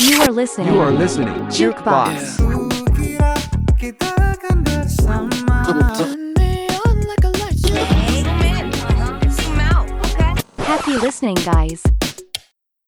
You are listening. You are listening Jukebox. Kukira kita akan bersama Happy listening, guys.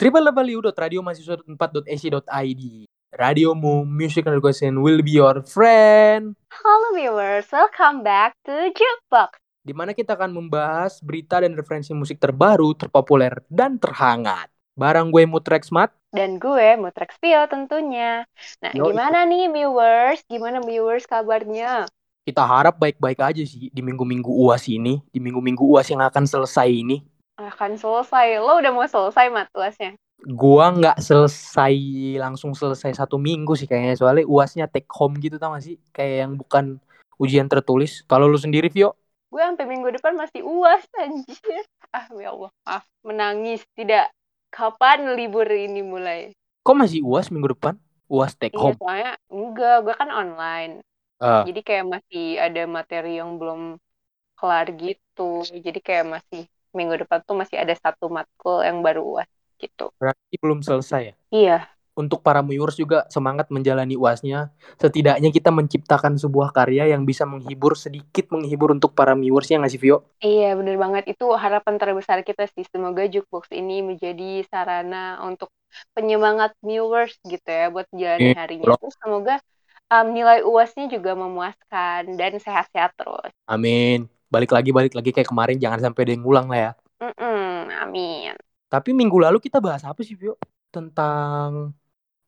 www.radiomahasiswa4.ac.id Radiomu, music and education will be your friend. Halo viewers, welcome back to Jukebox. Di mana kita akan membahas berita dan referensi musik terbaru, terpopuler, dan terhangat. Barang gue Mutrex Mat. Dan gue Mutrex Pio tentunya. Nah, Yoi. gimana nih viewers? Gimana viewers kabarnya? Kita harap baik-baik aja sih di minggu-minggu UAS ini, di minggu-minggu UAS yang akan selesai ini. Akan selesai. Lo udah mau selesai mat tuasnya? Gua nggak selesai langsung selesai satu minggu sih kayaknya soalnya UASnya take home gitu tau gak sih? Kayak yang bukan ujian tertulis. Kalau lu sendiri Vio? Gue sampai minggu depan masih uas anjir. Ah, ya Allah. Maaf, menangis tidak. Kapan libur ini mulai? Kok masih UAS minggu depan? UAS take Iya, home. soalnya enggak, gue kan online. Ah. Jadi kayak masih ada materi yang belum kelar gitu. Jadi kayak masih minggu depan tuh masih ada satu matkul yang baru uas gitu. Berarti belum selesai ya? Iya, Untuk para viewers juga semangat menjalani UASnya. Setidaknya kita menciptakan sebuah karya yang bisa menghibur sedikit menghibur untuk para viewers ya nggak sih Vio? iya bener banget. Itu harapan terbesar kita sih. Semoga Jukebox ini menjadi sarana untuk penyemangat viewers gitu ya buat menjalani Iya, harinya. Terus semoga um, nilai uasnya juga memuaskan dan sehat-sehat terus. Amin. Balik lagi balik lagi kayak kemarin jangan sampai ada yang ngulang lah ya. Mm-mm, amin. Tapi minggu lalu kita bahas apa sih Vio? Tentang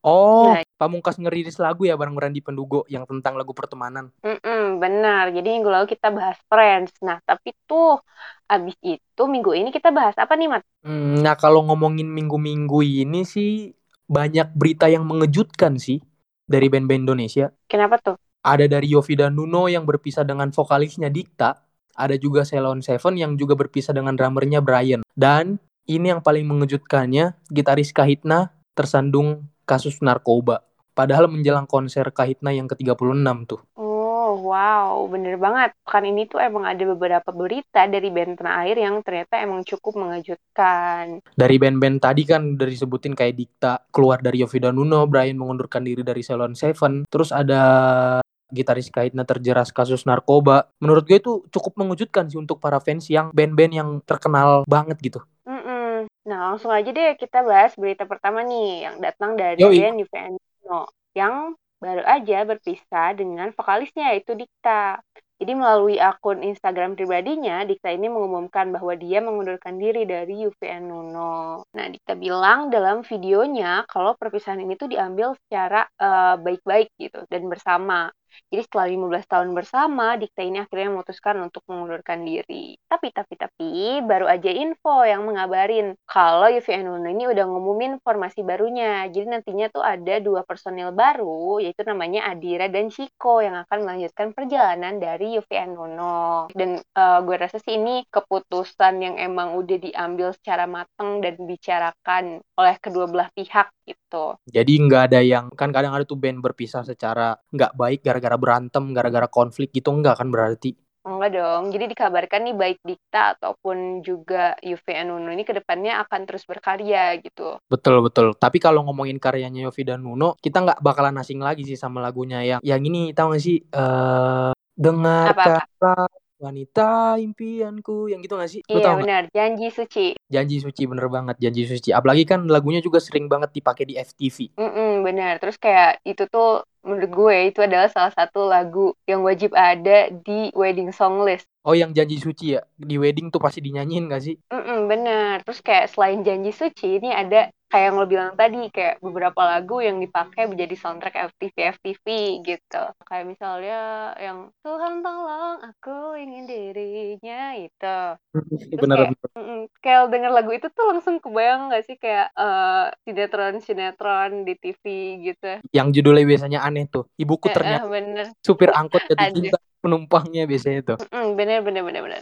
Oh, Nah. Pamungkas ngerilis lagu ya bareng Randi Pendugo yang tentang lagu pertemanan. Mm-mm, benar. Jadi minggu lalu kita bahas Friends. Nah, tapi tuh abis itu minggu ini kita bahas apa nih, Mat? Hmm, nah kalau ngomongin minggu-minggu ini sih banyak berita yang mengejutkan sih dari band-band Indonesia. Kenapa tuh? Ada dari Yofi dan Nuno yang berpisah dengan vokalisnya Dikta. Ada juga Ceylon Seven yang juga berpisah dengan drummernya Brian. Dan ini yang paling mengejutkannya, gitaris Kahitna tersandung kasus narkoba. Padahal menjelang konser Kahitna yang ke-36 tuh. Oh, wow, bener banget. Pekan ini tuh emang ada beberapa berita dari band tanah air yang ternyata emang cukup mengejutkan. Dari band-band tadi kan udah disebutin kayak Dikta keluar dari Yofi dan Nuno, Brian mengundurkan diri dari Ceylon Seven. Terus ada gitaris Kahitna terjeras kasus narkoba. Menurut gue itu cukup mengejutkan sih untuk para fans yang band-band yang terkenal banget gitu. Nah, langsung aja deh kita bahas berita pertama nih yang datang dari Yoi. band yang baru aja berpisah dengan vokalisnya yaitu Dikta. Jadi melalui akun Instagram pribadinya, Dikta ini mengumumkan bahwa dia mengundurkan diri dari UVN Nuno. Nah, Dikta bilang dalam videonya kalau perpisahan ini tuh diambil secara eh, baik-baik gitu dan bersama. Jadi setelah 15 tahun bersama, Dikta ini akhirnya memutuskan untuk mengundurkan diri. Tapi, tapi, tapi, baru aja info yang mengabarin kalau UVN Uno ini udah ngumumin formasi barunya. Jadi nantinya tuh ada dua personil baru, yaitu namanya Adira dan Chico yang akan melanjutkan perjalanan dari UVN Uno. Dan eh, gue rasa sih ini keputusan yang emang udah diambil secara matang dan dibicarakan oleh kedua belah pihak gitu. Jadi nggak ada yang kan kadang ada tuh band berpisah secara nggak baik gara-gara berantem, gara-gara konflik gitu enggak kan berarti. Enggak dong. Jadi dikabarkan nih baik Dikta ataupun juga UVN Uno ini ke depannya akan terus berkarya gitu. Betul betul. Tapi kalau ngomongin karyanya Yofi dan Nuno, kita nggak bakalan asing lagi sih sama lagunya yang yang ini tahu nggak sih? Eh dengarkanlah wanita impianku yang gitu nggak sih? Lu Iya nggak? benar, janji suci. Janji suci bener banget, janji suci. Apalagi kan lagunya juga sering banget dipakai di FTV. Mm-mm, benar. Terus kayak itu tuh menurut gue itu adalah salah satu lagu yang wajib ada di wedding song list. Oh yang janji suci ya di wedding tuh pasti dinyanyiin gak sih? Mm-mm, benar. Terus kayak selain janji suci ini ada kayak yang lo bilang tadi kayak beberapa lagu yang dipakai menjadi soundtrack FTV FTV gitu. Kayak misalnya yang Tuhan tolong aku ingin dirinya itu. Terus Bener kayak, kayak denger lagu itu tuh langsung kebayang gak sih kayak eh, sinetron-sinetron di TV gitu. Yang judulnya biasanya aneh tuh. Ibuku Eh, eh, ternyata bener. supir angkot jatuh Aduh. cinta penumpangnya biasanya tuh. Bener, bener, bener, bener.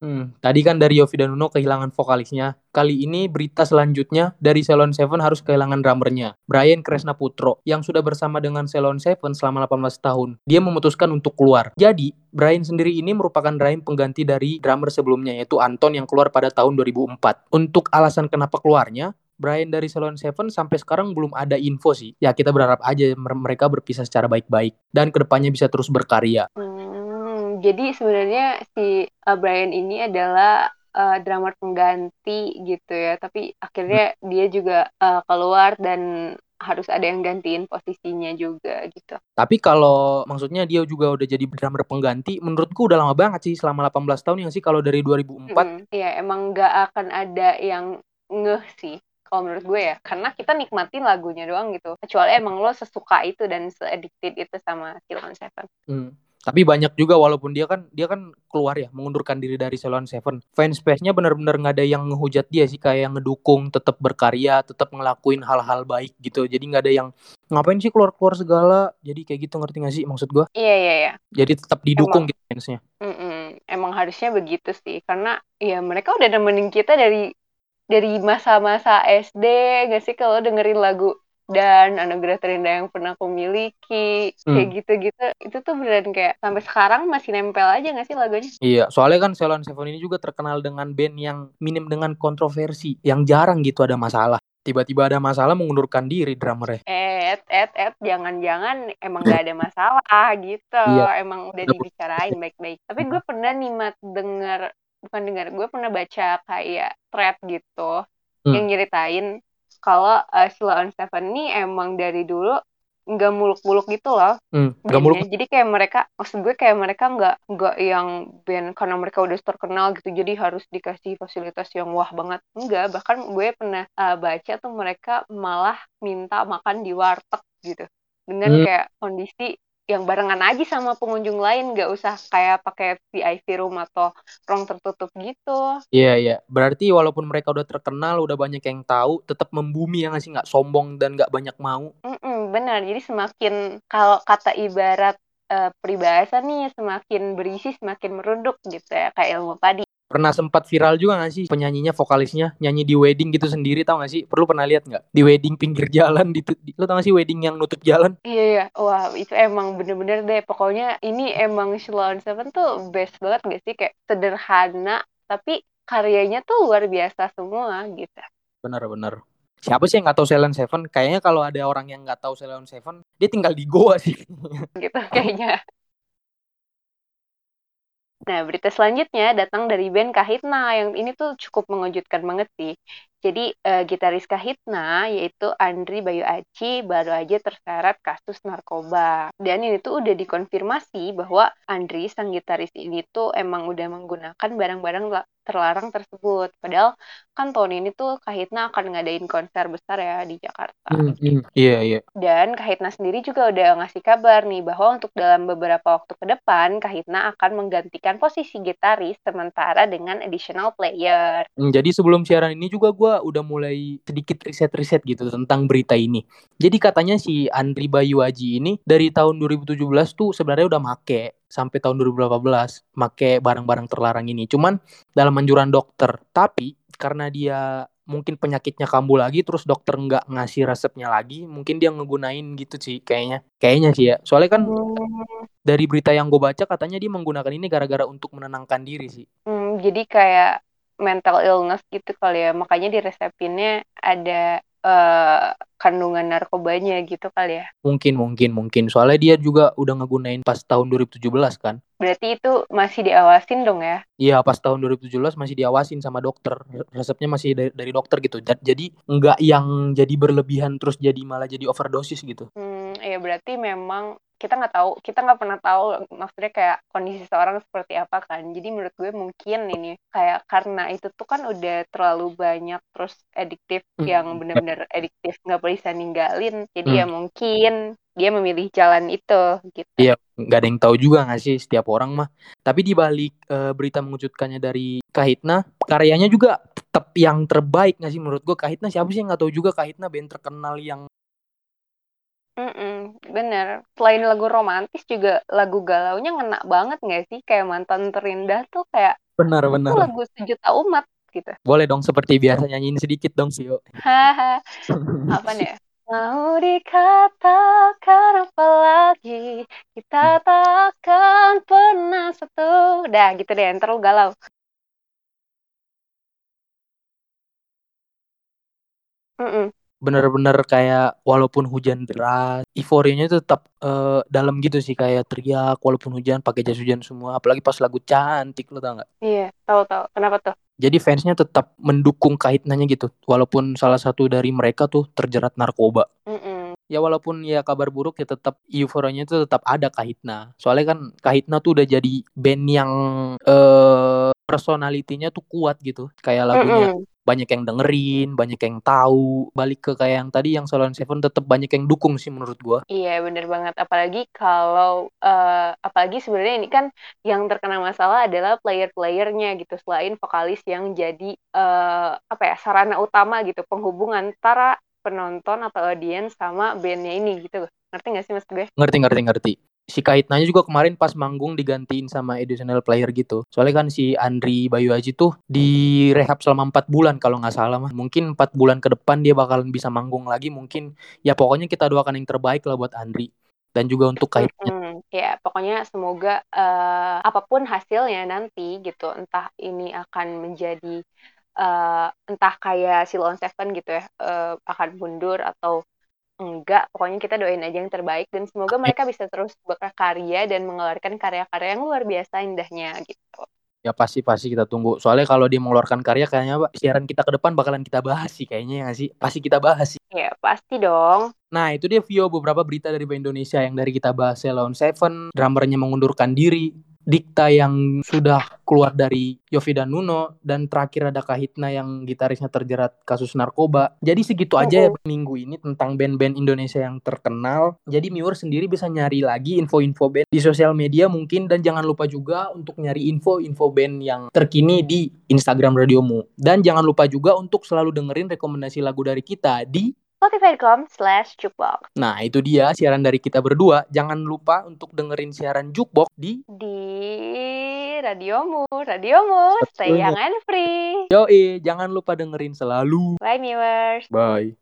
Hmm, tadi kan dari Yofi dan Uno kehilangan vokalisnya. Kali ini berita selanjutnya dari Ceylon Seven harus kehilangan drummernya, Brian Kresna Putro, yang sudah bersama dengan Ceylon Seven selama 18 tahun. Dia memutuskan untuk keluar. Jadi, Brian sendiri ini merupakan Brian pengganti dari drummer sebelumnya, yaitu Anton yang keluar pada tahun 2004. Untuk alasan kenapa keluarnya, Brian dari Ceylon Seven sampai sekarang belum ada info sih. Ya kita berharap aja mereka berpisah secara baik-baik dan ke depannya bisa terus berkarya. Hmm, jadi sebenarnya si uh, Brian ini adalah uh, drummer pengganti gitu ya, tapi akhirnya hmm. dia juga uh, keluar dan harus ada yang gantiin posisinya juga gitu. Tapi kalau maksudnya dia juga udah jadi drummer pengganti, menurutku udah lama banget sih selama 18 tahun yang sih kalau dari 2004. Hmm, iya, emang nggak akan ada yang ngeh sih kalau menurut gue ya karena kita nikmatin lagunya doang gitu kecuali emang lo sesuka itu dan se-addicted itu sama Silon Seven hmm. Tapi banyak juga walaupun dia kan dia kan keluar ya mengundurkan diri dari Ceylon Seven. Fanspace-nya benar-benar nggak ada yang ngehujat dia sih kayak yang ngedukung, tetap berkarya, tetap ngelakuin hal-hal baik gitu. Jadi nggak ada yang ngapain sih keluar-keluar segala. Jadi kayak gitu ngerti gak sih maksud gua? Iya iya iya. Jadi tetap didukung Emang. gitu fansnya. Mm -mm. Emang harusnya begitu sih karena ya mereka udah nemenin kita dari dari masa-masa SD gak sih kalau dengerin lagu dan anugerah terindah yang pernah aku miliki hmm. kayak gitu-gitu. Itu tuh beneran kayak sampai sekarang masih nempel aja gak sih lagunya? Iya soalnya kan Ceylon Seven ini juga terkenal dengan band yang minim dengan kontroversi yang jarang gitu ada masalah. Tiba-tiba ada masalah mengundurkan diri drummernya. Eh et et jangan-jangan emang gak ada masalah gitu. Iya. emang udah dibicarain baik-baik. Tapi gue pernah nih mat denger bukan dengar gue pernah baca kayak thread gitu hmm. yang nyeritain kalau uh, Sheila on Seven ini emang dari dulu nggak muluk-muluk gitu loh. Hmm, gak muluk. Jadi kayak mereka, maksud gue kayak mereka nggak nggak yang band karena mereka udah terkenal gitu, jadi harus dikasih fasilitas yang wah banget. Enggak, bahkan gue pernah uh, baca tuh mereka malah minta makan di warteg gitu, dengan hmm. kayak kondisi yang barengan aja sama pengunjung lain nggak usah kayak pakai VIP room atau ruang tertutup gitu. Iya iya. Berarti walaupun mereka udah terkenal udah banyak yang tahu tetap membumi ya nggak sih? Nggak sombong dan nggak banyak mau. Mm-mm, benar. Jadi semakin kalau kata ibarat uh, peribahasa nih semakin berisi semakin meruduk gitu ya kayak ilmu padi pernah sempat viral juga gak sih penyanyinya vokalisnya nyanyi di wedding gitu sendiri tau gak sih? Perlu pernah lihat nggak? Di wedding pinggir jalan di, di lo tau gak sih wedding yang nutup jalan? Iya iya. Wah itu emang bener-bener deh. Pokoknya ini emang Shalon Seven tuh best banget gak sih? Kayak sederhana tapi karyanya tuh luar biasa semua gitu. Bener-bener siapa sih yang nggak tahu Ceylon Seven? Kayaknya kalau ada orang yang nggak tahu Ceylon Seven, dia tinggal di Goa sih. gitu kayaknya. Nah, berita selanjutnya datang dari band Kahitna yang ini tuh cukup mengejutkan banget sih. Jadi uh, gitaris Kahitna yaitu Andri Bayu Aci baru aja terseret kasus narkoba. Dan ini tuh udah dikonfirmasi bahwa Andri sang gitaris ini tuh emang udah menggunakan barang-barang terlarang tersebut. Padahal kan tahun ini tuh Kahitna akan ngadain konser besar ya di Jakarta. Hmm, hmm, iya iya. Dan Kahitna sendiri juga udah ngasih kabar nih bahwa untuk dalam beberapa waktu ke depan Kahitna akan menggantikan posisi gitaris sementara dengan additional player. Hmm, jadi sebelum siaran ini juga gue udah mulai sedikit riset-riset gitu tentang berita ini. Jadi katanya si Andri Bayu Aji ini dari tahun 2017 tuh sebenarnya udah make sampai tahun 2018 make barang-barang terlarang ini. Cuman dalam anjuran dokter. Tapi karena dia mungkin penyakitnya kambuh lagi terus dokter nggak ngasih resepnya lagi mungkin dia ngegunain gitu sih kayaknya kayaknya sih ya soalnya kan hmm. dari berita yang gue baca katanya dia menggunakan ini gara-gara untuk menenangkan diri sih hmm, jadi kayak mental illness gitu kali ya makanya di resepinnya ada uh, kandungan narkobanya gitu kali ya. Mungkin, mungkin, mungkin. Soalnya dia juga udah ngegunain pas tahun 2017 kan. Berarti itu masih diawasin dong ya? Iya, pas tahun 2017 masih diawasin sama dokter. Resepnya masih dari, dari dokter gitu. Jadi nggak yang jadi berlebihan terus jadi malah jadi overdosis gitu. Hmm, ya berarti memang kita nggak tahu kita nggak pernah tahu maksudnya kayak kondisi seorang seperti apa kan. Jadi menurut gue mungkin ini kayak karena itu tuh kan udah terlalu banyak terus ediktif hmm. yang benar-benar ediktif nggak bisa ninggalin. Jadi ya hmm. ya mungkin dia memilih jalan itu gitu. Iya nggak ada yang tahu juga nggak sih setiap orang mah. Tapi di balik uh, berita mengejutkannya dari Kahitna karyanya juga tetap yang terbaik nggak sih menurut gue? Kahitna siapa sih? Yang nggak tahu juga Kahitna band terkenal yang Mhm, bener. Selain lagu romantis juga lagu galaunya ngena banget nggak sih? Kayak Mantan Terindah tuh kayak Benar, Itu benar. lagu sejuta umat gitu. Boleh dong seperti biasa nyanyiin sedikit dong, Sio. Haha. Apa nih? Mau dikatakan apa lagi Kita takkan pernah satu Dah gitu deh, ntar lu galau Mm-mm. Bener-bener kayak walaupun hujan deras, euforianya tetap eh, dalam gitu sih kayak teriak walaupun hujan pakai jas hujan semua, apalagi pas lagu cantik lo tau nggak? Iya, tahu tahu. Kenapa tuh? Jadi fansnya tetap mendukung Kahitnanya gitu, walaupun salah satu dari mereka tuh terjerat narkoba. Mm-mm. Ya walaupun ya kabar buruk ya tetap euforianya itu tetap ada Kahitna. Soalnya kan Kahitna tuh udah jadi band yang eh personalitinya tuh kuat gitu. Kayak lagunya Mm-mm. Banyak yang dengerin, banyak yang tahu. Balik ke kayak yang tadi yang Salon Seven tetap banyak yang dukung sih menurut gua. Iya, bener banget. Apalagi kalau, eh, apalagi sebenarnya ini kan yang terkena masalah adalah player-playernya gitu, selain vokalis yang jadi, eh, apa ya, sarana utama gitu, penghubung antara penonton atau audiens sama bandnya ini gitu. Ngerti gak sih maksud gue? Ngerti ngerti ngerti. Si Kahitnanya juga kemarin pas manggung digantiin sama additional player gitu. Soalnya kan si Andri Bayu Aji tuh di rehab selama 4 bulan kalau nggak salah mah. Mungkin 4 bulan ke depan dia bakalan bisa manggung lagi mungkin. Ya pokoknya kita doakan yang terbaik lah buat Andri. Dan juga untuk Kahitnya. Mm-mm. Ya, pokoknya semoga eh, apa pun hasilnya nanti gitu, entah ini akan menjadi eh, entah kayak Silon Seven gitu ya, eh, akan mundur atau enggak. Pokoknya kita doain aja yang terbaik dan semoga mereka bisa terus berkarya dan mengeluarkan karya-karya yang luar biasa indahnya gitu. Ya pasti pasti kita tunggu. Soalnya kalau dia mengeluarkan karya kayaknya Pak, siaran kita ke depan bakalan kita bahas sih kayaknya ya sih. Pasti kita bahas sih. Ya, pasti dong. Nah itu dia Vio beberapa berita dari Indonesia yang dari kita bahas Lawn Seven, drummernya mengundurkan diri, Dikta yang sudah keluar dari Yofi dan Nuno, dan terakhir ada Kahitna yang gitarisnya terjerat kasus narkoba. Jadi segitu aja ya minggu ini tentang band-band Indonesia yang terkenal. Jadi Miur sendiri bisa nyari lagi info-info band di sosial media mungkin dan jangan lupa juga untuk nyari info-info band yang terkini di Instagram Radiomu. Dan jangan lupa juga untuk selalu dengerin rekomendasi lagu dari kita di Spotify.com slash jukebox Nah, itu dia siaran dari kita berdua. Jangan lupa untuk dengerin siaran Jukebox di di radiomu, radiomu, stay young and free. Yoi. Jangan lupa dengerin selalu. Bye viewers. Bye.